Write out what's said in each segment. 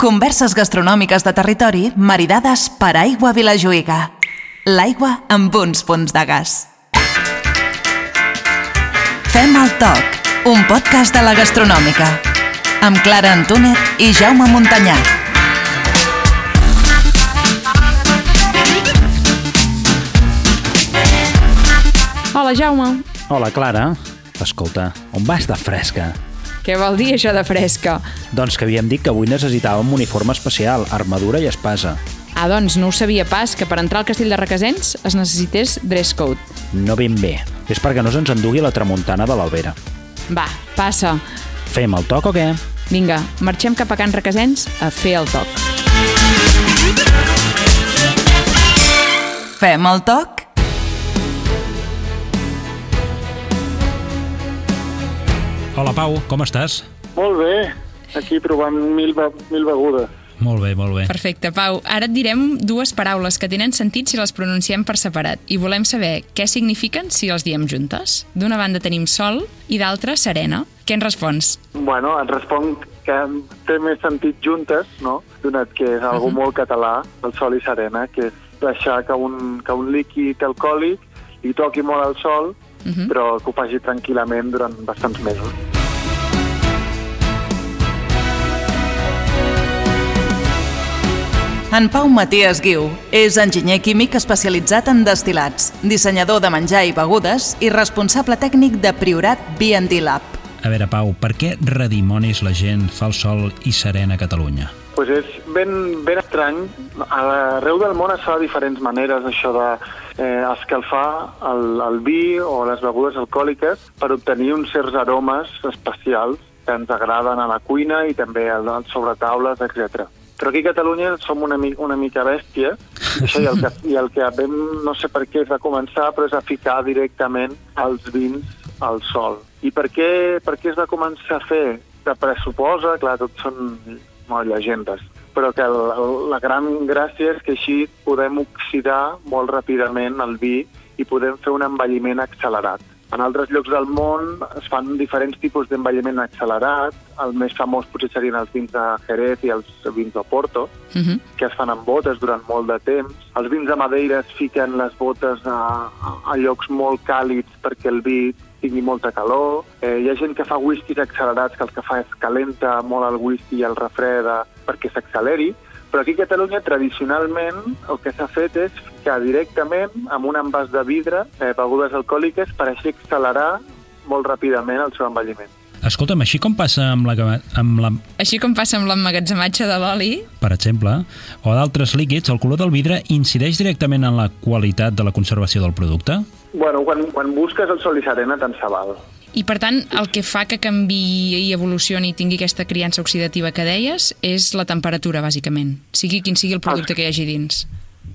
Converses gastronòmiques de territori maridades per aigua Vilajuïga. L'aigua amb uns punts de gas. Fem el toc, un podcast de la gastronòmica. Amb Clara Antúnez i Jaume Montanyà. Hola, Jaume. Hola, Clara. Escolta, on vas de fresca? Què vol dir això de fresca? Doncs que havíem dit que avui necessitàvem un uniforme especial, armadura i espasa. Ah, doncs no ho sabia pas, que per entrar al castell de Requesens es necessités dress code. No ben bé. És perquè no se'ns endugui la tramuntana de l'Albera. Va, passa. Fem el toc o què? Vinga, marxem cap a Can Requesens a fer el toc. Fem el toc? Hola, Pau, com estàs? Molt bé, aquí provant mil, be mil begudes. Molt bé, molt bé. Perfecte, Pau. Ara et direm dues paraules que tenen sentit si les pronunciem per separat i volem saber què signifiquen si les diem juntes. D'una banda tenim sol i d'altra serena. Què ens respons? Bueno, et responc que té més sentit juntes, no? Donat que és algo uh -huh. molt català, el sol i serena, que és deixar que un, que un líquid alcohòlic li toqui molt al sol, uh -huh. però que ho faci tranquil·lament durant bastants mesos. En Pau Matías Guiu és enginyer químic especialitzat en destilats, dissenyador de menjar i begudes i responsable tècnic de Priorat B&D Lab. A veure, Pau, per què redimonis la gent fa el sol i serena a Catalunya? Pues és ben, ben estrany. Arreu del món es fa de diferents maneres, això de eh, escalfar el, el vi o les begudes alcohòliques per obtenir uns certs aromes especials que ens agraden a la cuina i també als sobretaules, etc. Però aquí a Catalunya som una, mi una mica bèstia, això, i, el que, i el que vam, no sé per què es va començar, però és a ficar directament els vins al sol. I per què, per què es va començar a fer? Que pressuposa, clar, tot són no, llegendes, però que el, la gran gràcia és que així podem oxidar molt ràpidament el vi i podem fer un envelliment accelerat. En altres llocs del món es fan diferents tipus d'envelliment accelerat. El més famós potser serien els vins de Jerez i els vins de Porto, uh -huh. que es fan amb botes durant molt de temps. Els vins de Madeira es fiquen les botes a, a llocs molt càlids perquè el vi tingui molta calor. Eh, hi ha gent que fa whiskies accelerats, que el que fa és calenta molt el whisky i el refreda perquè s'acceleri, però aquí a Catalunya, tradicionalment, el que s'ha fet és ficar directament amb un envàs de vidre eh, begudes alcohòliques per així accelerar molt ràpidament el seu envelliment. Escolta'm, així com passa amb la, amb la... Així com passa amb l'emmagatzematge de l'oli... Per exemple, o d'altres líquids, el color del vidre incideix directament en la qualitat de la conservació del producte? Bueno, quan, quan busques el sol i serena tant se val. I, per tant, el que fa que canvi i evolucioni i tingui aquesta criança oxidativa que deies és la temperatura, bàsicament. Sigui quin sigui el producte que hi hagi dins.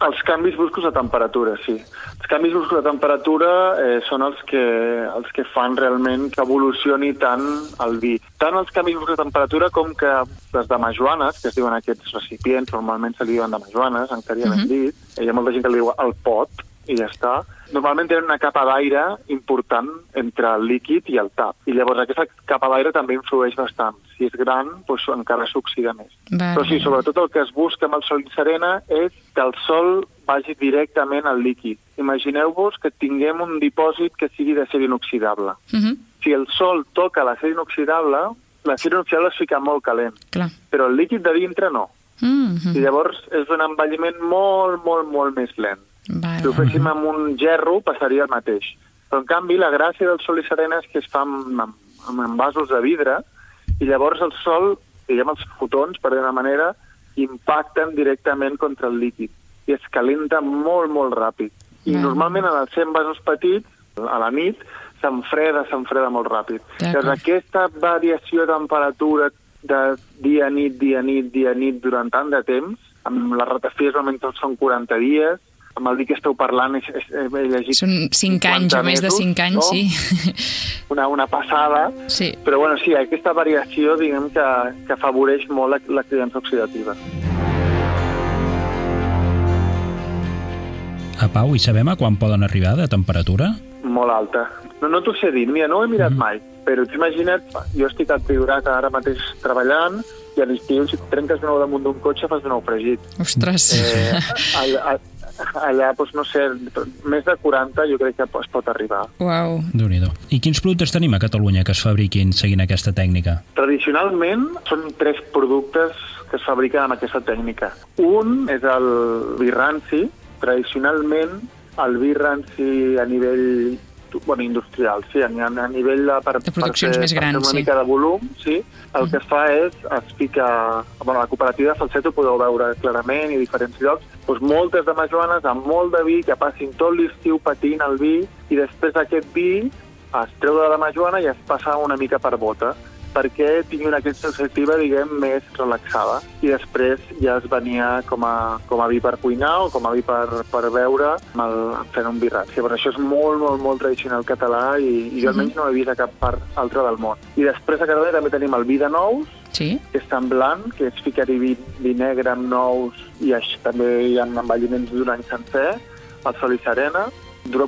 Els canvis bruscos de temperatura, sí. Els canvis bruscos de temperatura eh, són els que, els que fan realment que evolucioni tant el vi. Tant els canvis bruscos de temperatura com que les damajuanes, que es diuen aquests recipients, normalment se li diuen damajuanes, encara hi ha uh -huh. dit, hi ha molta gent que li diu el pot, i ja està. Normalment tenen una capa d'aire important entre el líquid i el tap. I llavors aquesta capa d'aire també influeix bastant. Si és gran, doncs encara s'oxida més. Va, Però sí, sobretot el que es busca amb el sol i serena és que el sol vagi directament al líquid. Imagineu-vos que tinguem un dipòsit que sigui d'acer inoxidable. Uh -huh. Si el sol toca l'acer inoxidable, l'acer inoxidable es fica molt calent, Clar. però el líquid de dintre no. Uh -huh. I llavors és un envelliment molt, molt, molt més lent. Vale. Si ho féssim amb un gerro, passaria el mateix. Però, en canvi, la gràcia del sol i serena és que es fa amb, amb, amb envasos de vidre i llavors el sol, diguem, els fotons, per d'una manera, impacten directament contra el líquid i es calenta molt, molt ràpid. I Vale. normalment en els ser envasos petits, a la nit, s'enfreda, s'enfreda molt ràpid. Llavors, aquesta variació de temperatura de dia, nit, dia, nit, dia, nit, durant tant de temps, amb les ratafies normalment són 40 dies, amb el dir que esteu parlant és, és, he llegit Són 5 anys 50 o més de 5 anys, no? sí. una, una passada, sí. però bueno, sí, aquesta variació diguem que, que afavoreix molt la, la criança oxidativa. A Pau, i sabem a quan poden arribar de temperatura? Molt alta. No, no t'ho sé dir, mira, no ho he mirat mm. mai, però t'imagina't, jo estic al Priorat ara mateix treballant i a l'estiu, si trenques un ou damunt d'un cotxe, fas un ou fregit. Ostres. Eh, allà, allà doncs, no sé, més de 40 jo crec que es pot arribar. Uau. déu nhi I quins productes tenim a Catalunya que es fabriquin seguint aquesta tècnica? Tradicionalment són tres productes que es fabriquen amb aquesta tècnica. Un és el vi ranci. Tradicionalment, el vi ranci a nivell bueno, industrial, sí, a, a nivell de, per, De produccions per, fer- més per fer grans, una sí. mica de volum, sí, el que es fa és, es fica, bueno, la cooperativa de Falset ho podeu veure clarament i diferents llocs, doncs moltes de majoanes amb molt de vi que passin tot l'estiu patint el vi i després aquest vi es treu de la majoana i es passa una mica per bota perquè tingui una aquesta perspectiva, diguem, més relaxada. I després ja es venia com a, com a vi per cuinar o com a vi per, per beure amb el, fent un ranci. Llavors això és molt, molt, molt tradicional català i, i jo almenys no he vist a cap part altra del món. I després a Catalunya també tenim el vi de nous, Sí? que és semblant, que és ficar-hi vi, vi negre amb nous i així també hi ha envelliments d'un any sencer, el sol i serena.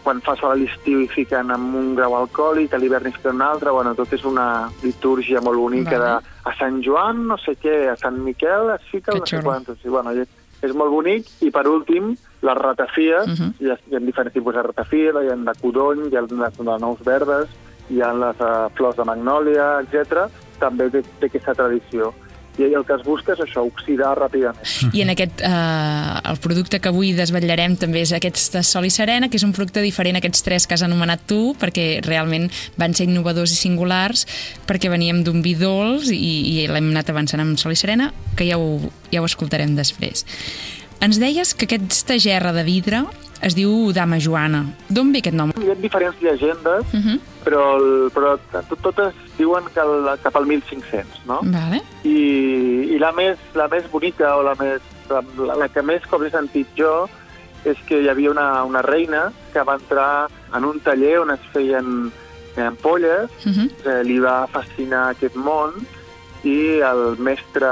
Quan fa sol a l'estiu i fiquen amb un grau alcohòlic, a l'hivern hi fiquen un altre, bueno, tot és una litúrgia molt bonica Vale. de a Sant Joan no sé què, a Sant Miquel es fica Que no sé xulo. quantos. I, bueno, és, és molt bonic. I per últim, les ratafies, Mhm. hi, ha, hi ha diferents tipus de ratafia, hi ha de codony, hi ha les de nous verdes, hi ha les uh, flors de magnòlia, etc. També té, té aquesta tradició. I el que es busca és això, oxidar ràpidament. I en aquest, eh, el producte que avui desvetllarem també és aquesta Sol i Serena, que és un producte diferent a aquests tres que has anomenat tu, perquè realment van ser innovadors i singulars, perquè veníem d'un vi dolç i, i l'hem anat avançant amb Sol i Serena, que ja ho, ja ho escoltarem després. Ens deies que aquesta gerra de vidre es diu Dama Joana. D'on ve aquest nom? Hi ha diferents llegendes, Uh -huh. però, el, però tot, totes diuen que el, cap al 1500, no? Vale. I, i la, més, la més bonica o la, més, la, la que més cops he sentit jo és que hi havia una, una reina que va entrar en un taller on es feien ampolles, Uh -huh. eh, li va fascinar aquest món i el mestre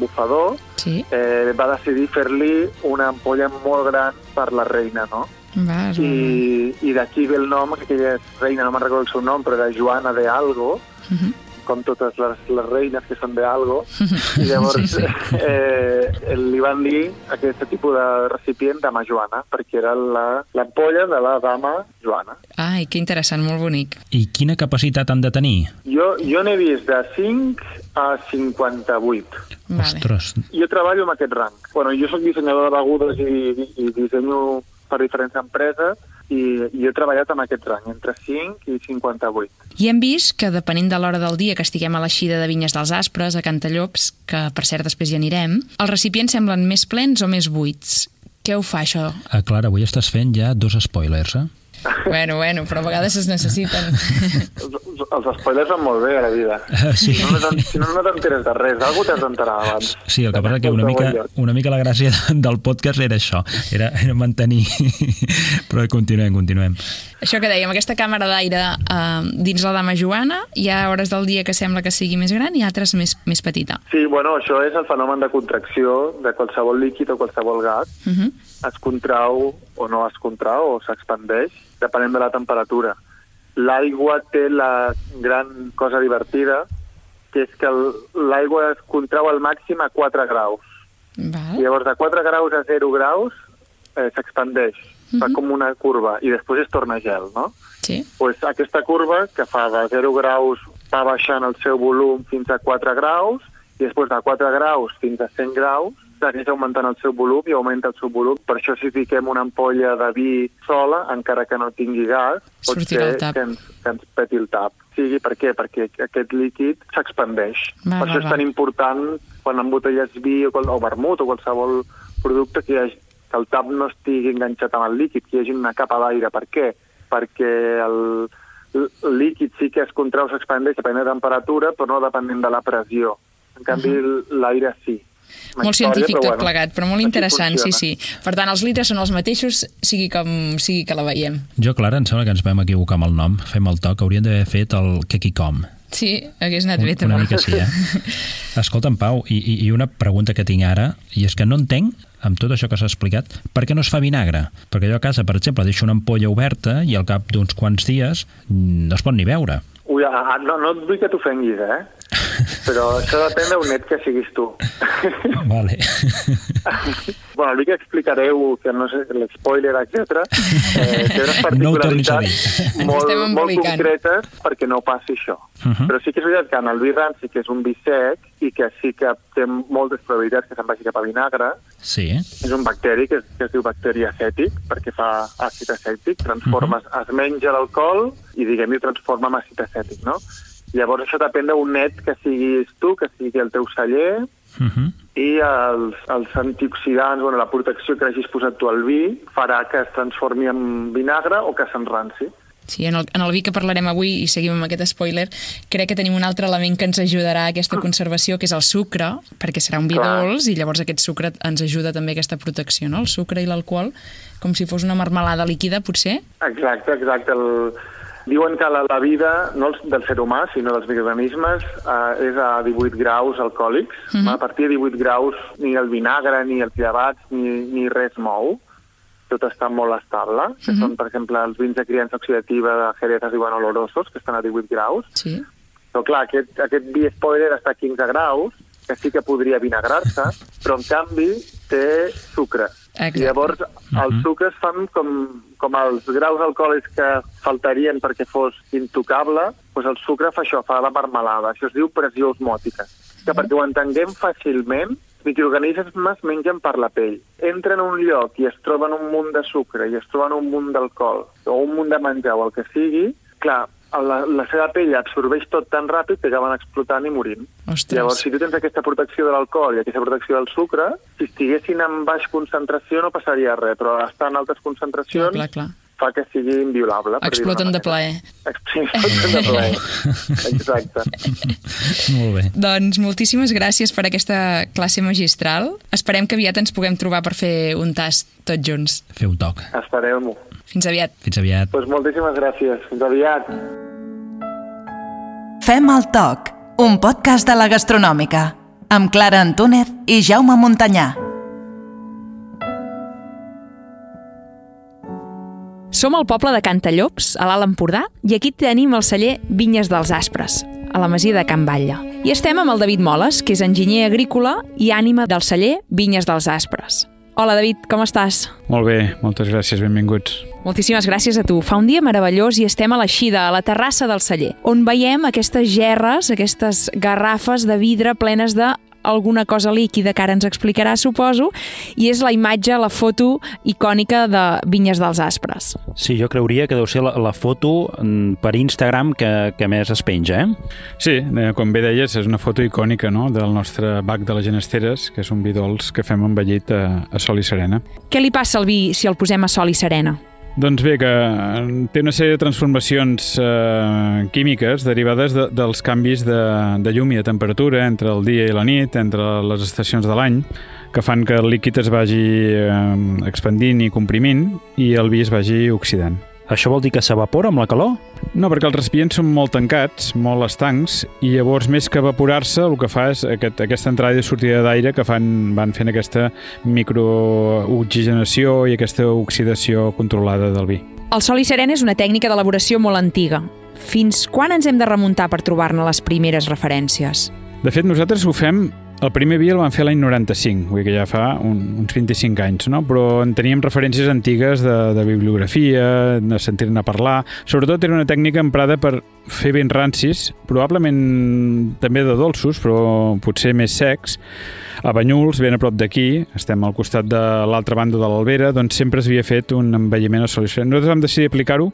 bufador Sí. eh, va decidir fer-li una ampolla molt gran per la reina, no? Va, és un... I, i d'aquí ve el nom, que aquella reina, no me'n recordo el seu nom, però era Joana de Algo, Uh -huh. Com totes les, les reines que són de Algo, i llavors Sí, sí. Eh, li van dir aquest tipus de recipient dama Joana, perquè era la- l'ampolla de la dama Joana. Ai, que interessant, molt bonic. I quina capacitat han de tenir? Jo, jo n'he vist de 5 a 58. Vale. Ostres, Jo treballo amb aquest rang. Bueno, jo sóc dissenyador de begudes i, i dissenyo per diferents empreses i, i he treballat amb aquest rang, entre 5 i 58. I hem vist que, depenent de l'hora del dia que estiguem a l'eixida de Vinyes dels Aspres, a Cantallops, que per cert després hi anirem, els recipients semblen més plens o més buits. Què ho fa, això? ah, Clara, avui estàs fent ja dos spoilers, eh? Bueno, bueno, però a vegades es necessiten. Els, els spoilers van molt bé a la vida. Sí. Si no, no si no, no t'enteres de res, d'algú t'has d'enterar abans. Sí, el que passa que una mica, una mica la gràcia del podcast era això, era, era mantenir... Però continuem, continuem. això que dèiem, aquesta càmera d'aire eh, dins la dama Joana, hi ha hores del dia que sembla que sigui més gran i altres més, més petita. Sí, bueno, això és el fenomen de contracció de qualsevol líquid o qualsevol gas. Uh -huh. Es contrau o no es contrau o s'expandeix, depenent de la temperatura. L'aigua té la gran cosa divertida, que és que l'aigua es contrau al màxim a 4 graus. Val. llavors de 4 graus a 0 graus eh, s'expandeix, fa com una curva, i després es torna gel, no? Sí. pues aquesta curva que fa de 0 graus va baixant el seu volum fins a 4 graus i després de 4 graus fins a 100 graus segueix augmentant el seu volum i augmenta el seu volum. Per això si fiquem una ampolla de vi sola, encara que no tingui gas, pot Sortirà ser que ens, que ens peti el tap. sigui per què? Perquè aquest líquid s'expandeix. Per això és tan important quan embotelles vi o, qual- o vermut o qualsevol producte que, hagi, que el tap no estigui enganxat amb el líquid, que hi hagi una capa d'aire. Per què? Perquè el, el líquid sí que es contrau, s'expandeix depenent de temperatura, però no depenent de la pressió. En canvi, l'aire sí. Molt història, científic tot bueno, plegat, però molt interessant, sí, funciona. sí. Per tant, els litres són els mateixos, sigui com sigui que la veiem. Jo, Clara, em sembla que ens vam equivocar amb el nom. Fem el toc, hauríem d'haver fet el Kekicom. Sí, hagués anat bé Un- també. Una mica sí, eh? Escolta'm, Pau, i, i, una pregunta que tinc ara, i és que no entenc, amb tot això que s'ha explicat, per què no es fa vinagre? Perquè jo a casa, per exemple, deixo una ampolla oberta i al cap d'uns quants dies no es pot ni veure. Ui, ah, ah, no, no et vull que t'ofenguis, eh? Però això depèn d'un net que siguis tu. Vale. bueno, el que explicareu, que no sé, l'espoiler, etc. Eh, té unes No particularitats Ens molt, molt concretes perquè no passi això. Uh -huh. Però sí que és veritat que en el vi ranci, que és un vi sec i que sí que té moltes probabilitats que se'n vagi cap a vinagre, Sí. és un bacteri que es, que es diu bacteri acètic, perquè fa àcid acètic, transforma, uh -huh. es menja l'alcohol i, diguem-ne, ho transforma en àcid acètic, no? Llavors això depèn d'un net que siguis tu, que sigui el teu celler, Uh -huh. i els, els antioxidants, bueno, la protecció que hagis posat tu al vi farà que es transformi en vinagre o que s'enranci. Sí, en el, en el vi que parlarem avui, i seguim amb aquest spoiler, crec que tenim un altre element que ens ajudarà a aquesta conservació, que és el sucre, perquè serà un vi Clar. dolç, i llavors aquest sucre ens ajuda també a aquesta protecció, no? El sucre i l'alcohol, com si fos una marmelada líquida, potser? Exacte, exacte. El... Diuen que la, la vida, no els- del ser humà, sinó dels microorganismes, eh, és a 18 graus alcohòlics. Uh -huh. A partir de 18 graus ni el vinagre, ni els llevats, ni, ni res mou. Tot està molt estable, que uh -huh. són, per exemple, els vins de criança oxidativa de Jerez es diuen olorosos, que estan a 18 graus. Sí. Però clar, aquest, aquest vi spoiler està a 15 graus, que sí que podria vinagrar-se, però en canvi té sucre. Exacte. I llavors els sucres fan com, com els graus alcohòlics que faltarien perquè fos intocable, doncs el sucre fa això, fa la marmelada. Això es diu pressió osmòtica. Que perquè ho entenguem fàcilment, els microorganismes mengen per la pell. Entren a un lloc i es troben un munt de sucre i es troben un munt d'alcohol o un munt de menjar o el que sigui, clar, la, la seva pell absorbeix tot tan ràpid que acaben explotant i morint. Ostres. Llavors, si tu tens aquesta protecció de l'alcohol i aquesta protecció del sucre, si estiguessin en baix concentració no passaria res, però estar en altes concentracions Clar, clar, clar. fa que sigui inviolable. Exploten de plaer. Exploten de plaer. Exacte. Molt bé. Doncs moltíssimes gràcies per aquesta classe magistral. Esperem que aviat ens puguem trobar per fer un tast tots junts. Fer un toc. Espereu-m'ho. Fins aviat. Fins aviat. Doncs moltíssimes gràcies. Fins aviat. Fem el toc, un podcast de la gastronòmica, amb Clara Antúnez i Jaume Montanyà. Som al poble de Cantallops, a l'Alt Empordà, i aquí tenim el celler Vinyes dels Aspres, a la masia de Can Batlle. I estem amb el David Moles, que és enginyer agrícola i ànima del celler Vinyes dels Aspres. Hola, David, com estàs? Molt bé, moltes gràcies, benvinguts. Moltíssimes gràcies a tu. Fa un dia meravellós i estem a l'eixida, a la terrassa del celler, on veiem aquestes gerres, aquestes garrafes de vidre plenes de alguna cosa líquida que ara ens explicarà, suposo, i és la imatge, la foto icònica de Vinyes dels Aspres. Sí, jo creuria que deu ser la, la foto mm, per Instagram que, que més es penja, eh? Sí, eh, com bé deies, és una foto icònica no? del nostre bac de les Genesteres, que és un vi dolç que fem envellit a, a Sol i Serena. Què li passa al vi si el posem a sol i serena? Doncs bé, que eh, té una sèrie de transformacions eh, químiques derivades de, dels canvis de, de llum i de temperatura entre el dia i la nit, entre les estacions de l'any, que fan que el líquid es vagi eh, expandint i comprimint i el vi es vagi oxidant. Això vol dir que s'evapora amb la calor? No, perquè els recipients són molt tancats, molt estancs, i llavors més que evaporar-se el que fa és aquest, aquesta entrada i sortida d'aire que fan, van fent aquesta microoxigenació i aquesta oxidació controlada del vi. El sol i serena és una tècnica d'elaboració molt antiga. Fins quan ens hem de remuntar per trobar-ne les primeres referències? De fet, nosaltres ho fem el primer vi el van fer l'any 95, vull dir que ja fa un, uns 25 anys, no? però en teníem referències antigues de, de bibliografia, de sentir-ne parlar. Sobretot era una tècnica emprada per fer vins rancis, probablement també de dolços, però potser més secs. A Banyuls, ben a prop d'aquí, estem al costat de l'altra banda de l'Albera, doncs sempre s'havia fet un envelliment a solució. Nosaltres vam decidir aplicar-ho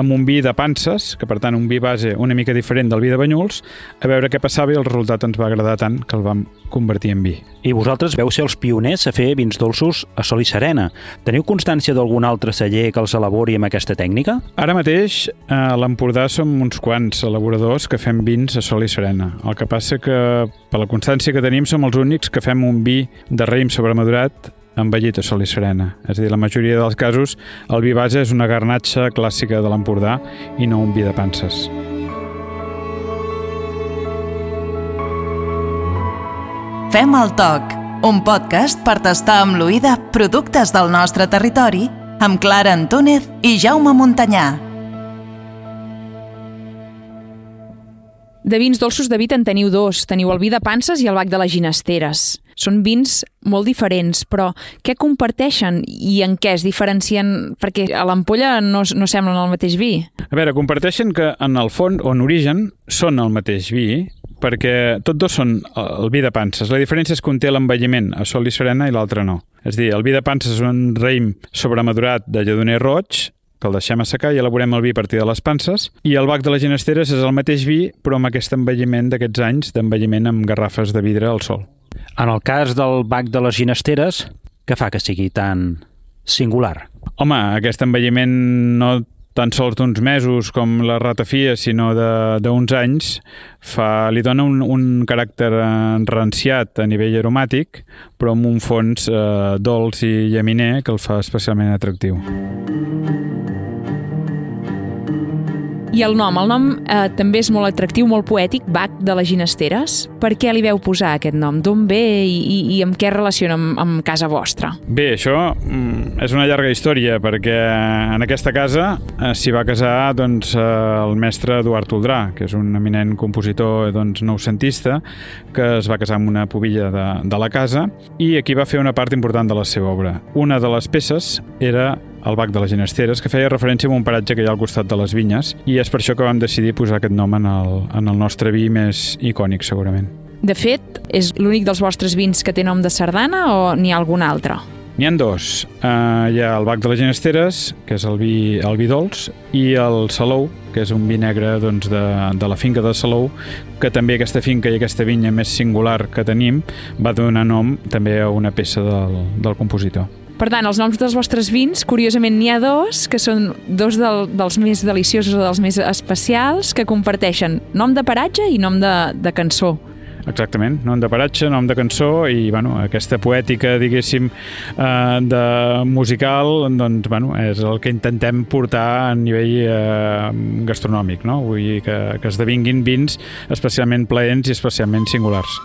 amb un vi de panses, que per tant un vi base una mica diferent del vi de Banyuls, a veure què passava i el resultat ens va agradar tant que el vam convertir en vi. I vosaltres veu ser els pioners a fer vins dolços a sol i serena. Teniu constància d'algun altre celler que els elabori amb aquesta tècnica? Ara mateix a l'Empordà som uns quants elaboradors que fem vins a sol i serena. El que passa que per la constància que tenim som els únics que fem un vi de raïm sobremadurat envellit a sol i serena. És a dir, la majoria dels casos el vi base és una garnatxa clàssica de l'Empordà i no un vi de panses. Fem el toc, un podcast per tastar amb l'oïda productes del nostre territori amb Clara Antúnez i Jaume Montanyà. De vins dolços, David, en teniu dos. Teniu el vi de panses i el bac de les ginesteres. Són vins molt diferents, però què comparteixen i en què es diferencien? Perquè a l'ampolla no, no semblen el mateix vi. A veure, comparteixen que en el fons o en origen són el mateix vi, perquè tots dos són el vi de panses. La diferència és que un té l'envelliment a sol i serena i l'altre no. És dir, el vi de panses és un raïm sobremadurat de lledoner roig, que el deixem assecar i elaborem el vi a partir de les panses. I el bac de les ginesteres és el mateix vi, però amb aquest envelliment d'aquests anys d'envelliment amb garrafes de vidre al sol. En el cas del bac de les ginesteres, què fa que sigui tan singular? Home, aquest envelliment no tan sols d'uns mesos com la ratafia, sinó d'uns anys, fa, li dona un, un caràcter ranciat a nivell aromàtic, però amb un fons eh, dolç i llaminer que el fa especialment atractiu. I el nom, el nom eh, també és molt atractiu, molt poètic, Bac de les Ginesteres. Per què li veu posar aquest nom? D'on ve i, i, i amb què relaciona amb, amb casa vostra? Bé, això mm, és una llarga història, perquè en aquesta casa eh, s'hi va casar doncs, eh, el mestre Eduard Toldrà, que és un eminent compositor doncs, noucentista, que es va casar amb una pobilla de, de la casa i aquí va fer una part important de la seva obra. Una de les peces era el Bac de les Ginesteres, que feia referència a un paratge que hi ha al costat de les vinyes, i és per això que vam decidir posar aquest nom en el, en el nostre vi més icònic, segurament. De fet, és l'únic dels vostres vins que té nom de sardana o n'hi ha algun altre? N'hi han dos. Uh, hi ha el Bac de les Ginesteres, que és el vi, el vi dolç, i el Salou, que és un vi negre doncs, de, de la finca de Salou, que també aquesta finca i aquesta vinya més singular que tenim va donar nom també a una peça del, del compositor. Per tant, els noms dels vostres vins, curiosament n'hi ha dos, que són dos del, dels més deliciosos o dels més especials, que comparteixen nom de paratge i nom de, de cançó. Exactament, nom de paratge, nom de cançó i bueno, aquesta poètica, diguéssim, eh, de musical, doncs, bueno, és el que intentem portar a nivell eh, gastronòmic, no? Vull dir que, que esdevinguin vins especialment plaents i especialment singulars.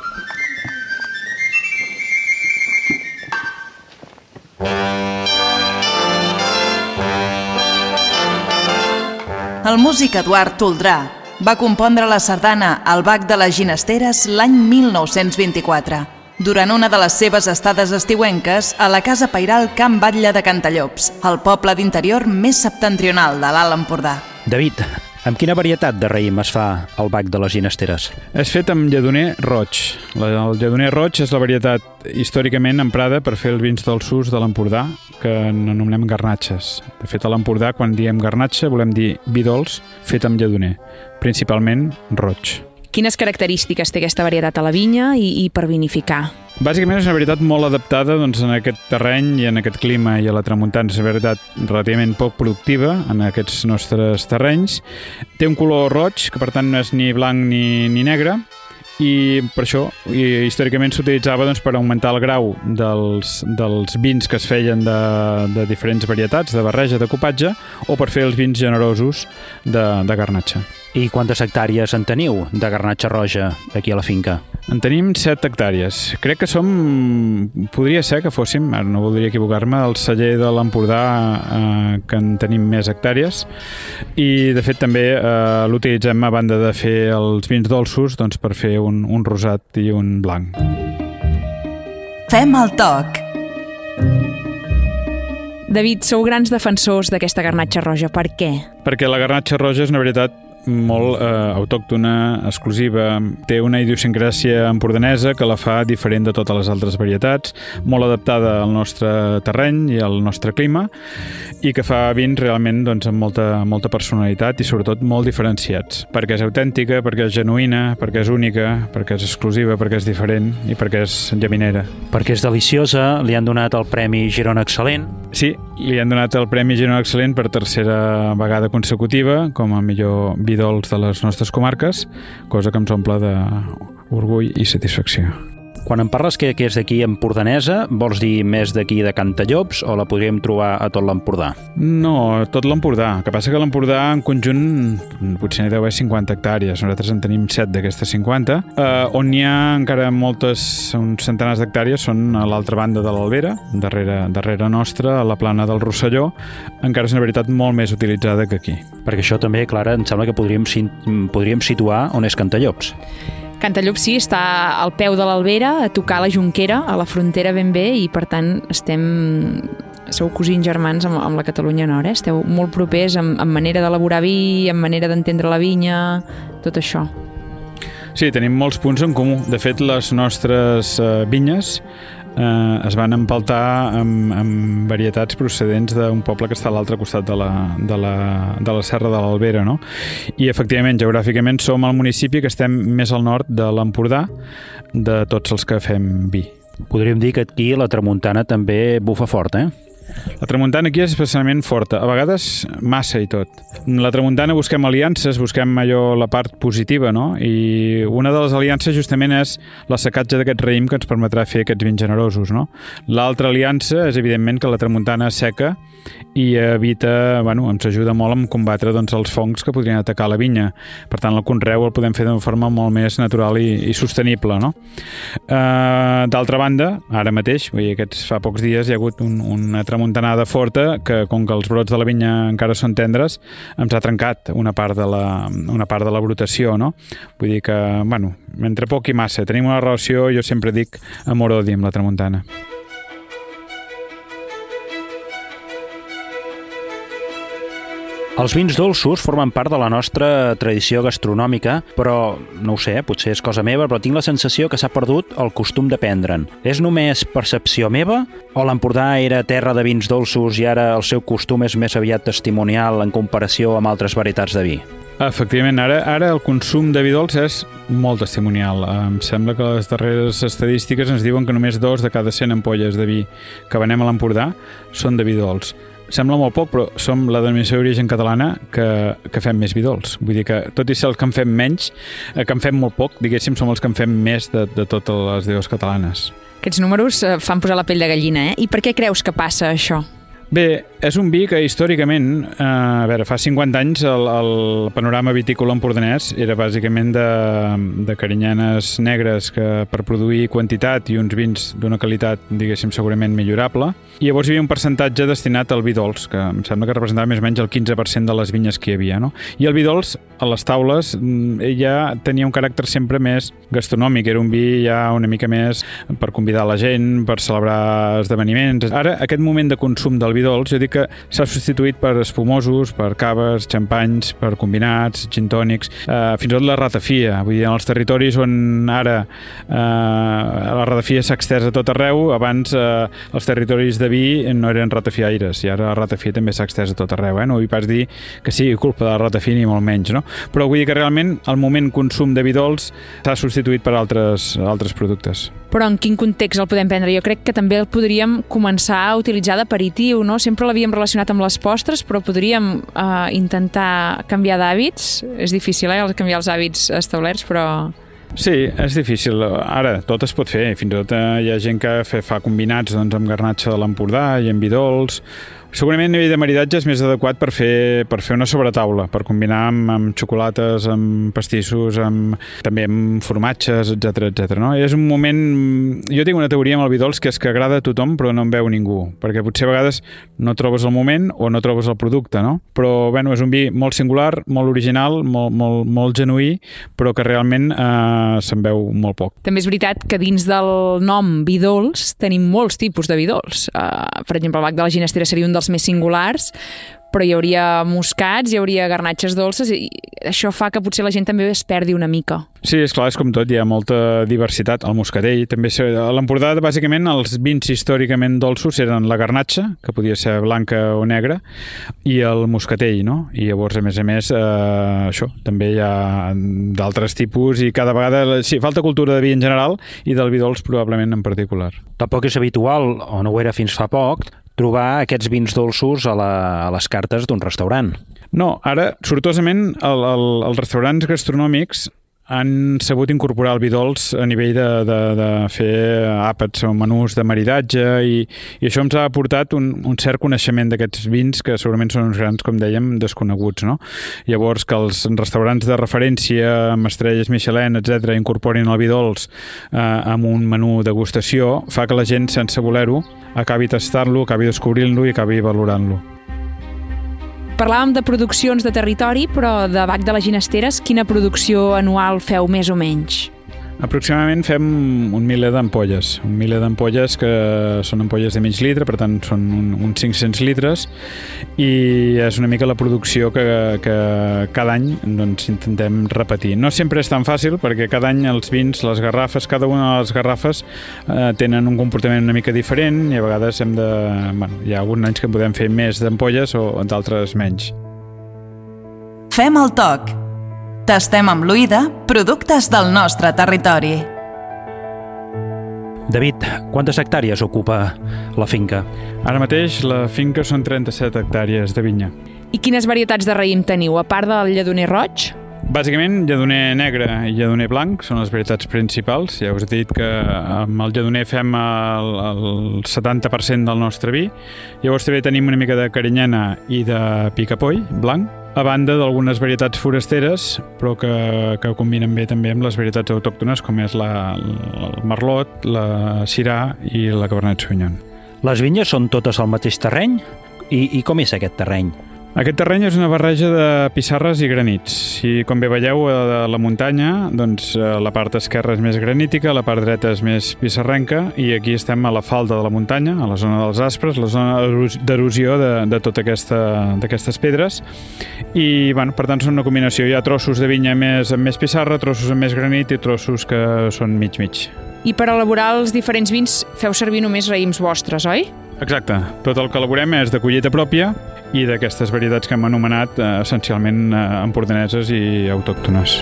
El músic Eduard Toldrà va compondre la sardana al Bac de les Ginesteres l'any 1924, durant una de les seves estades estiuenques a la casa pairal Camp Batlle de Cantallops, el poble d'interior més septentrional de l'Alt Empordà. David, amb quina varietat de raïm es fa el bac de les ginesteres? És fet amb lledoner roig. El lledoner roig és la varietat històricament emprada per fer els vins dolços de l'Empordà, que n'anomenem garnatxes. De fet, a l'Empordà, quan diem garnatxa, volem dir vi dolç fet amb lledoner, principalment roig. Quines característiques té aquesta varietat a la vinya i, i per vinificar? Bàsicament és una varietat molt adaptada doncs, en aquest terreny i en aquest clima i a la tramuntana. És una varietat relativament poc productiva en aquests nostres terrenys. Té un color roig, que per tant no és ni blanc ni, ni negre, i per això i, històricament s'utilitzava doncs, per augmentar el grau dels, dels vins que es feien de, de diferents varietats, de barreja, de copatge, o per fer els vins generosos de, de garnatxa. I quantes hectàrees en teniu de garnatxa roja aquí a la finca? En tenim 7 hectàrees. Crec que som, podria ser que fóssim, ara no voldria equivocar-me, el celler de l'Empordà eh, que en tenim més hectàrees i de fet també eh, l'utilitzem a banda de fer els vins dolços doncs, per fer un, un rosat i un blanc. Fem el toc. David, sou grans defensors d'aquesta garnatxa roja. Per què? Perquè la garnatxa roja és una varietat molt eh, autòctona, exclusiva, té una idiosincràsia empordanesa que la fa diferent de totes les altres varietats, molt adaptada al nostre terreny i al nostre clima i que fa vins realment doncs, amb molta, molta personalitat i sobretot molt diferenciats, perquè és autèntica, perquè és genuïna, perquè és única, perquè és exclusiva, perquè és diferent i perquè és llaminera. Perquè és deliciosa, li han donat el Premi Girona Excel·lent. Sí, li han donat el Premi Girona Excel·lent per tercera vegada consecutiva com a millor vi dolç de les nostres comarques, cosa que ens omple d'orgull i satisfacció. Quan em parles que, que és d'aquí empordanesa, vols dir més d'aquí de Cantallops o la podríem trobar a tot l'Empordà? No, tot l'Empordà. El que passa que l'Empordà en conjunt potser n'hi deu haver 50 hectàrees. Nosaltres en tenim 7 d'aquestes 50. Eh, on hi ha encara moltes, uns centenars d'hectàrees són a l'altra banda de l'Albera, darrere, darrere nostra, a la plana del Rosselló. Encara és una veritat molt més utilitzada que aquí. Perquè això també, Clara, em sembla que podríem, podríem situar on és Cantallops. Cantallup sí, està al peu de l'Albera, a tocar la Junquera, a la frontera ben bé, i per tant estem sou cosins germans amb, amb la Catalunya Nord, eh? esteu molt propers en, en manera d'elaborar vi, en manera d'entendre la vinya, tot això. Sí, tenim molts punts en comú. De fet, les nostres uh, vinyes eh, es van empaltar amb, amb varietats procedents d'un poble que està a l'altre costat de la, de, la, de la Serra de l'Albera, no? I efectivament, geogràficament, som el municipi que estem més al nord de l'Empordà de tots els que fem vi. Podríem dir que aquí la tramuntana també bufa fort, eh? La tramuntana aquí és especialment forta, a vegades massa i tot. La tramuntana busquem aliances, busquem allò la part positiva, no? I una de les aliances justament és la secatge d'aquest raïm que ens permetrà fer aquests vins generosos, no? L'altra aliança és evidentment que la tramuntana seca i evita, bueno, ens ajuda molt a combatre doncs, els fongs que podrien atacar la vinya. Per tant, el conreu el podem fer d'una forma molt més natural i, i sostenible, no? Uh, D'altra banda, ara mateix, vull dir, aquests fa pocs dies hi ha hagut un, una tramuntanada forta que, com que els brots de la vinya encara són tendres, ens ha trencat una part de la, una part de la brotació, no? Vull dir que, bueno, entre poc i massa. Tenim una relació, jo sempre dic, amor-odi amb la tramuntana. Els vins dolços formen part de la nostra tradició gastronòmica, però, no ho sé, potser és cosa meva, però tinc la sensació que s'ha perdut el costum de prendre'n. És només percepció meva? O l'Empordà era terra de vins dolços i ara el seu costum és més aviat testimonial en comparació amb altres varietats de vi? Efectivament, ara, ara el consum de vi dolç és molt testimonial. Em sembla que les darreres estadístiques ens diuen que només dos de cada 100 ampolles de vi que venem a l'Empordà són de vi dolç sembla molt poc, però som la denominació d'origen catalana que, que fem més vidols. Vull dir que, tot i ser els que en fem menys, eh, que en fem molt poc, diguéssim, som els que en fem més de, de totes les deus catalanes. Aquests números eh, fan posar la pell de gallina, eh? I per què creus que passa això? Bé, és un vi que històricament, eh, a veure, fa 50 anys el, el panorama vitícola empordanès era bàsicament de, de carinyanes negres que per produir quantitat i uns vins d'una qualitat, diguéssim, segurament millorable. I llavors hi havia un percentatge destinat al vi dolç, que em sembla que representava més o menys el 15% de les vinyes que hi havia. No? I el vi dolç, a les taules, mm, ja tenia un caràcter sempre més gastronòmic, era un vi ja una mica més per convidar la gent, per celebrar esdeveniments. Ara, aquest moment de consum del vi dolç, jo dic que s'ha substituït per espumosos, per caves, xampanys, per combinats, gintònics, eh, fins i tot la ratafia. Vull dir, en els territoris on ara eh, la ratafia s'ha extès a tot arreu, abans eh, els territoris de vi no eren ratafiaires, i ara la ratafia també s'ha extès a tot arreu. Eh? No vull pas dir que sigui culpa de la ratafia ni molt menys, no? però vull dir que realment el moment consum de vi dolç s'ha substituït per altres, altres productes. Però en quin context el podem prendre? Jo crec que també el podríem començar a utilitzar d'aperitiu, no? Sempre l'havíem relacionat amb les postres, però podríem uh, intentar canviar d'hàbits. És difícil, eh, canviar els hàbits establerts, però... Sí, és difícil. Ara, tot es pot fer. Fins i tot eh, hi ha gent que fa combinats doncs, amb garnatxa de l'Empordà i amb vidols, Segurament a nivell de maridatge és més adequat per fer, per fer una sobretaula, per combinar amb, amb xocolates, amb pastissos, amb, també amb formatges, etc etc. no? I és un moment... Jo tinc una teoria amb el vi dolç que és que agrada a tothom però no en veu ningú, perquè potser a vegades no trobes el moment o no trobes el producte, no? Però, bueno, és un vi molt singular, molt original, molt, molt, molt genuí, però que realment eh, se'n veu molt poc. També és veritat que dins del nom vi dolç tenim molts tipus de vi dolç. Uh, per exemple, el bac de la ginestera seria un dels dels més singulars, però hi hauria moscats, hi hauria garnatxes dolces i això fa que potser la gent també es perdi una mica. Sí, és clar, és com tot, hi ha molta diversitat. El moscatell també... A l'Empordà, bàsicament, els vins històricament dolços eren la garnatxa, que podia ser blanca o negra, i el moscatell, no? I llavors, a més a més, eh, això, també hi ha d'altres tipus i cada vegada... Sí, falta cultura de vi en general i del vi dolç probablement en particular. Tampoc és habitual, o no ho era fins fa poc, trobar aquests vins dolços a, la, a les cartes d'un restaurant. No, ara, sortosament, el, el, els restaurants gastronòmics han sabut incorporar el vi dolç a nivell de, de, de fer àpats o menús de maridatge i, i això ens ha aportat un, un cert coneixement d'aquests vins que segurament són uns grans, com dèiem, desconeguts. No? Llavors, que els restaurants de referència amb estrelles Michelin, etc incorporin el vi dolç eh, amb un menú degustació fa que la gent, sense voler-ho, acabi tastant-lo, acabi descobrint-lo i acabi valorant-lo. Parlàvem de produccions de territori, però de Bac de les Ginesteres, quina producció anual feu més o menys? Aproximadament fem un miler d'ampolles, un miler d'ampolles que són ampolles de mig litre, per tant són un, uns 500 litres i és una mica la producció que, que cada any doncs, intentem repetir. No sempre és tan fàcil perquè cada any els vins, les garrafes, cada una de les garrafes eh, tenen un comportament una mica diferent i a vegades hem de... Bueno, hi ha alguns anys que podem fer més d'ampolles o d'altres menys. Fem el toc Tastem amb l'Uida productes del nostre territori. David, quantes hectàrees ocupa la finca? Ara mateix la finca són 37 hectàrees de vinya. I quines varietats de raïm teniu, a part del lledoner roig? Bàsicament, lledoner negre i lledoner blanc són les varietats principals. Ja us he dit que amb el lledoner fem el, el 70% del nostre vi. Llavors també tenim una mica de carinyena i de picapoll blanc, a banda d'algunes varietats forasteres, però que, que combinen bé també amb les varietats autòctones, com és la, el merlot, la cirà i la cabernet sauvignon. Les vinyes són totes al mateix terreny? I, i com és aquest terreny? Aquest terreny és una barreja de pissarres i granits. Si, com bé veieu, a la muntanya, doncs eh, la part esquerra és més granítica, la part dreta és més pissarrenca, i aquí estem a la falda de la muntanya, a la zona dels aspres, la zona d'erosió de, de totes aquesta, aquestes pedres. I, bueno, per tant, són una combinació. Hi ha trossos de vinya més, amb més pissarra, trossos amb més granit i trossos que són mig-mig. I per elaborar els diferents vins feu servir només raïms vostres, oi? Exacte. Tot el que elaborem és de collita pròpia i d'aquestes varietats que hem anomenat eh, essencialment eh, empordaneses i autòctones.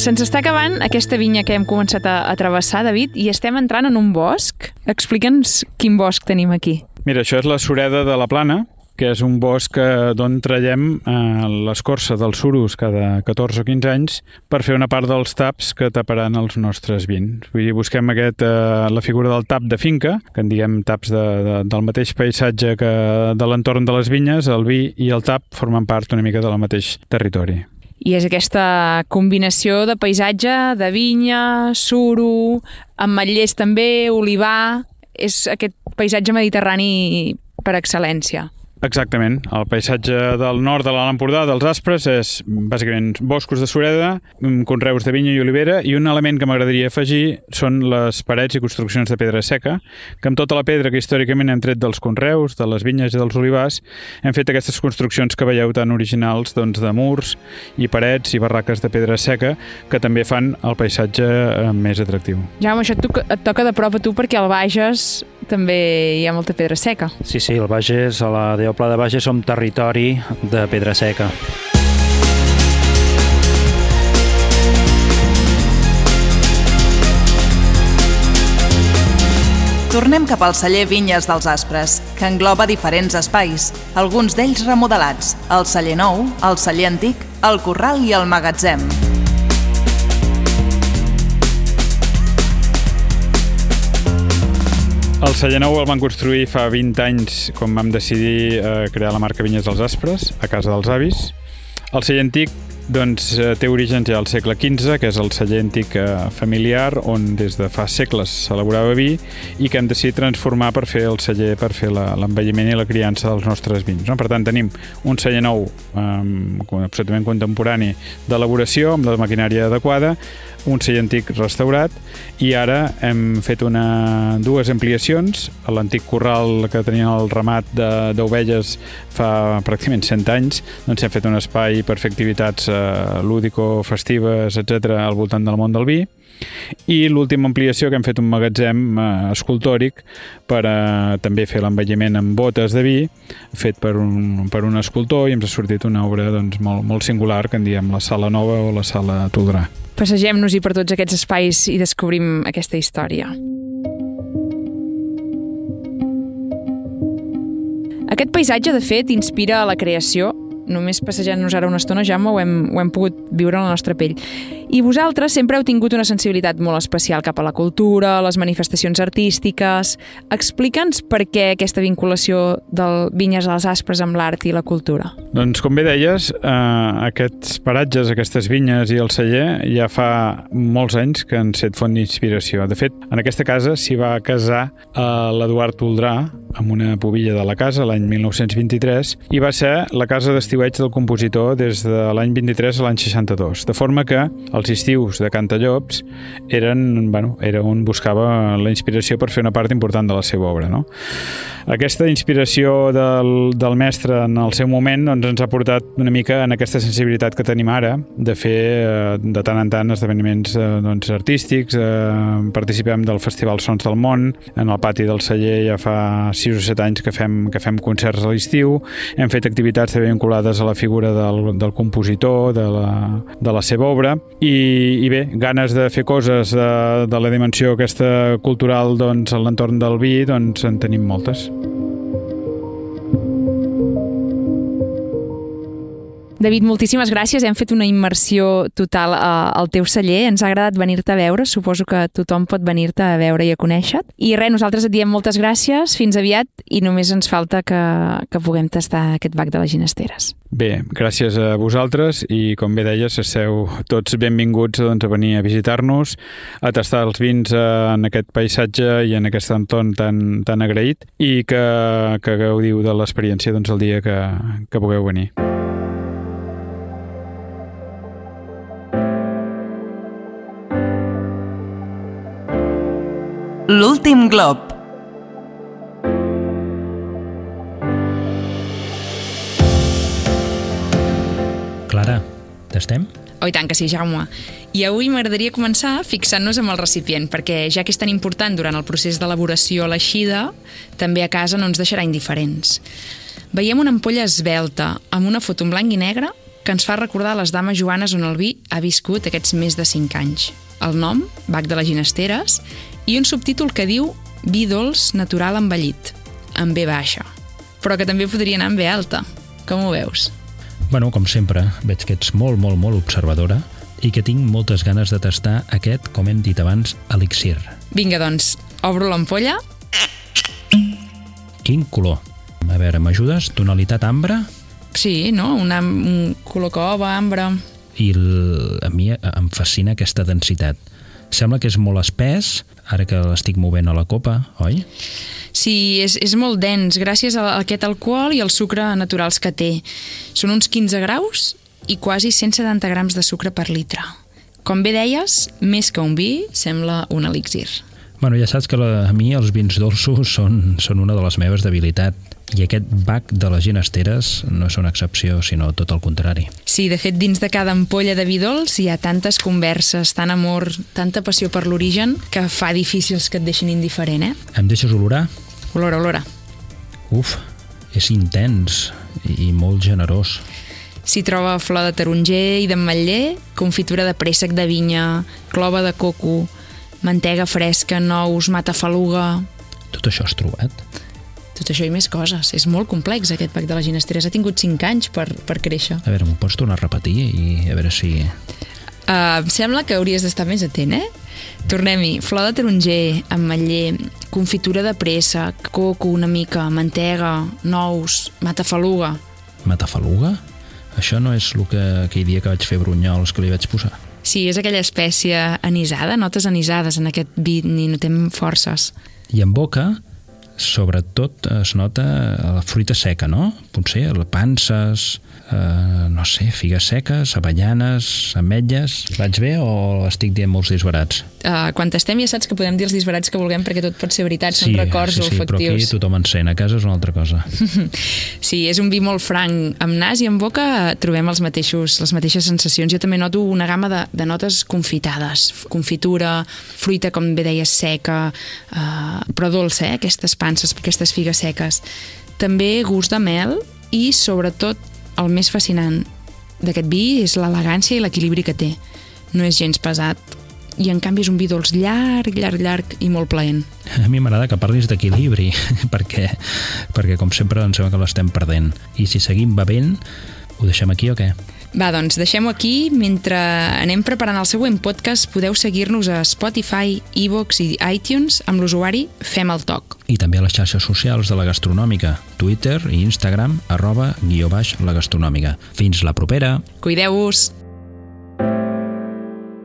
Se'ns està acabant aquesta vinya que hem començat a, a travessar, David, i estem entrant en un bosc. Explica'ns quin bosc tenim aquí. Mira, això és la Sureda de la Plana, que és un bosc d'on traiem eh, l'escorça dels suros cada 14 o 15 anys per fer una part dels taps que taparan els nostres vins. Vull dir, busquem aquest, eh, la figura del tap de finca, que en diguem taps de, de, del mateix paisatge que de l'entorn de les vinyes, el vi i el tap formen part una mica del mateix territori. I és aquesta combinació de paisatge, de vinya, suro, amb matllers també, olivar... És aquest paisatge mediterrani per excel·lència. Exactament. El paisatge del nord de l'Alt Empordà, dels Aspres, és bàsicament boscos de sureda, mm, conreus de vinya i olivera, i un element que m'agradaria afegir són les parets i construccions de pedra seca, que amb tota la pedra que històricament hem tret dels conreus, de les vinyes i dels olivars, hem fet aquestes construccions que veieu tan originals doncs, de murs i parets i barraques de pedra seca, que també fan el paisatge eh, més atractiu. Jaume, això et toca de prop a tu perquè al Bages també hi ha molta pedra seca. Sí, sí, el Bages, a la al Pla de Bages som territori de pedra seca. Tornem cap al celler Vinyes dels Aspres, que engloba diferents espais, alguns d'ells remodelats, el celler nou, el celler antic, el corral i el magatzem. El celler nou el van construir fa 20 anys quan vam decidir eh, crear la marca Vinyes dels Aspres, a casa dels avis. El celler antic doncs, eh, té orígens ja al segle XV, que és el celler antic eh, familiar, on des de fa segles s'elaborava vi i que hem decidit transformar per fer el celler, per fer l'envelliment i la criança dels nostres vins. No? Per tant, tenim un celler nou eh, absolutament contemporani d'elaboració, amb la maquinària adequada, un celler antic restaurat i ara hem fet una, dues ampliacions. A l'antic corral que tenia el ramat d'ovelles fa pràcticament 100 anys, doncs hem fet un espai per fer activitats eh, lúdico-festives, etc al voltant del món del vi i l'última ampliació que hem fet un magatzem eh, escultòric per eh, també fer l'envelliment amb botes de vi fet per un, per un escultor i ens ha sortit una obra doncs, molt, molt singular que en diem la Sala Nova o la Sala Toldrà. Passegem-nos-hi per tots aquests espais i descobrim aquesta història. Aquest paisatge, de fet, inspira a la creació només passejant-nos ara una estona, Jaume, ho hem, ho hem pogut viure en la nostra pell. I vosaltres sempre heu tingut una sensibilitat molt especial cap a la cultura, les manifestacions artístiques... Explica'ns per què aquesta vinculació del Vinyes a les Aspres amb l'art i la cultura. Doncs, com bé deies, eh, aquests paratges, aquestes vinyes i el celler ja fa molts anys que han set font d'inspiració. De fet, en aquesta casa s'hi va casar eh, l'Eduard Toldrà amb una pobilla de la casa l'any 1923 i va ser la casa d'estiueig del compositor des de l'any 23 a l'any 62. De forma que els estius de Cantallops eren, bueno, era on buscava la inspiració per fer una part important de la seva obra. No? Aquesta inspiració del, del mestre en el seu moment doncs, ens ha portat una mica en aquesta sensibilitat que tenim ara de fer eh, de tant en tant esdeveniments eh, doncs, artístics, eh, participem del Festival Sons del Món, en el pati del celler ja fa 6 o 7 anys que fem, que fem concerts a l'estiu, hem fet activitats també vinculades a la figura del, del compositor, de la, de la seva obra, i, i bé, ganes de fer coses de, de la dimensió aquesta cultural doncs, a l'entorn del vi, doncs en tenim moltes. David, moltíssimes gràcies. Hem fet una immersió total eh, al teu celler. Ens ha agradat venir-te a veure. Suposo que tothom pot venir-te a veure i a conèixer I res, nosaltres et diem moltes gràcies, fins aviat, i només ens falta que, que puguem tastar aquest bac de les ginesteres. Bé, gràcies a vosaltres i com bé deies, esteu tots benvinguts doncs, a venir a visitar-nos, a tastar els vins eh, en aquest paisatge i en aquest entorn tan, tan agraït i que, que gaudiu de l'experiència doncs, el dia que, que pugueu venir. L'últim glob. Clara, tastem? Oh, i tant que sí, Jaume. I avui m'agradaria començar fixant-nos amb el recipient, perquè ja que és tan important durant el procés d'elaboració a l'eixida, també a casa no ens deixarà indiferents. Veiem una ampolla esbelta, amb una foto en blanc i negre, que ens fa recordar les dames joanes on el vi ha viscut aquests més de 5 anys. El nom, Bac de les Ginesteres, i un subtítol que diu Vi dolç natural envellit, amb B baixa, però que també podria anar amb B alta. Com ho veus? Bueno, com sempre, veig que ets molt, molt, molt observadora i que tinc moltes ganes de tastar aquest, com hem dit abans, elixir. Vinga, doncs, obro l'ampolla. Quin color? A veure, m'ajudes? Tonalitat ambre? Sí, no? Una, un color cova, ambre... I el, a mi em fascina aquesta densitat. Sembla que és molt espès, ara que l'estic movent a la copa, oi? Sí, és, és molt dens, gràcies a aquest alcohol i al sucre naturals que té. Són uns 15 graus i quasi 170 grams de sucre per litre. Com bé deies, més que un vi, sembla un elixir. Bueno, ja saps que la, a mi els vins dolços són, són una de les meves debilitats i aquest bac de les ginesteres no és una excepció, sinó tot el contrari. Sí, de fet, dins de cada ampolla de vi dolç hi ha tantes converses, tant amor, tanta passió per l'origen, que fa difícils que et deixin indiferent, eh? Em deixes olorar? Olora, olora. Uf, és intens i molt generós. S'hi troba flor de taronger i d'ametller, confitura de préssec de vinya, clova de coco, mantega fresca, nous, matafaluga... Tot això has trobat? Tot això i més coses. És molt complex aquest pack de les ginesteres. Ha tingut 5 anys per, per créixer. A veure, m'ho pots tornar a repetir i a veure si... Uh, em sembla que hauries d'estar més atent, eh? Tornem-hi. Flor de taronger, ametller, confitura de pressa, coco una mica, mantega, nous, matafaluga. Matafaluga? Això no és el que aquell dia que vaig fer brunyols que li vaig posar? Sí, és aquella espècie anisada, notes anisades en aquest vi, ni notem forces. I en boca, sobretot es nota la fruita seca, no? Potser panses, eh, no sé, figues seques, avellanes, ametlles... Vaig bé o estic dient molts disbarats? Uh, quan estem ja saps que podem dir els disbarats que vulguem perquè tot pot ser veritat, sí, són records sí, sí, olfactius. però aquí tothom encén, a casa és una altra cosa. sí, és un vi molt franc. Amb nas i amb boca trobem els mateixos, les mateixes sensacions. Jo també noto una gamma de, de notes confitades. Confitura, fruita, com bé deies, seca, uh, però dolça, eh? aquestes panses, aquestes figues seques. També gust de mel i, sobretot, el més fascinant d'aquest vi és l'elegància i l'equilibri que té. No és gens pesat, i en canvi és un vi dolç llarg, llarg, llarg i molt plaent. A mi m'agrada que parlis d'equilibri, perquè, perquè com sempre em sembla que l'estem perdent. I si seguim bevent, ho deixem aquí o què? Va, doncs deixem-ho aquí. Mentre anem preparant el següent podcast, podeu seguir-nos a Spotify, iVoox i iTunes amb l'usuari Fem el Toc. I també a les xarxes socials de la gastronòmica, Twitter i Instagram, arroba guió baix la gastronòmica. Fins la propera! Cuideu-vos!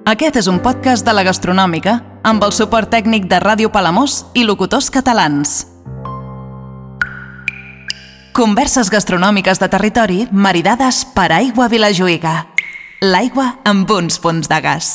Aquest és un podcast de la gastronòmica amb el suport tècnic de Ràdio Palamós i locutors catalans. Converses gastronòmiques de territori maridades per Aigua Vilajuïga. L'aigua amb uns punts de gas.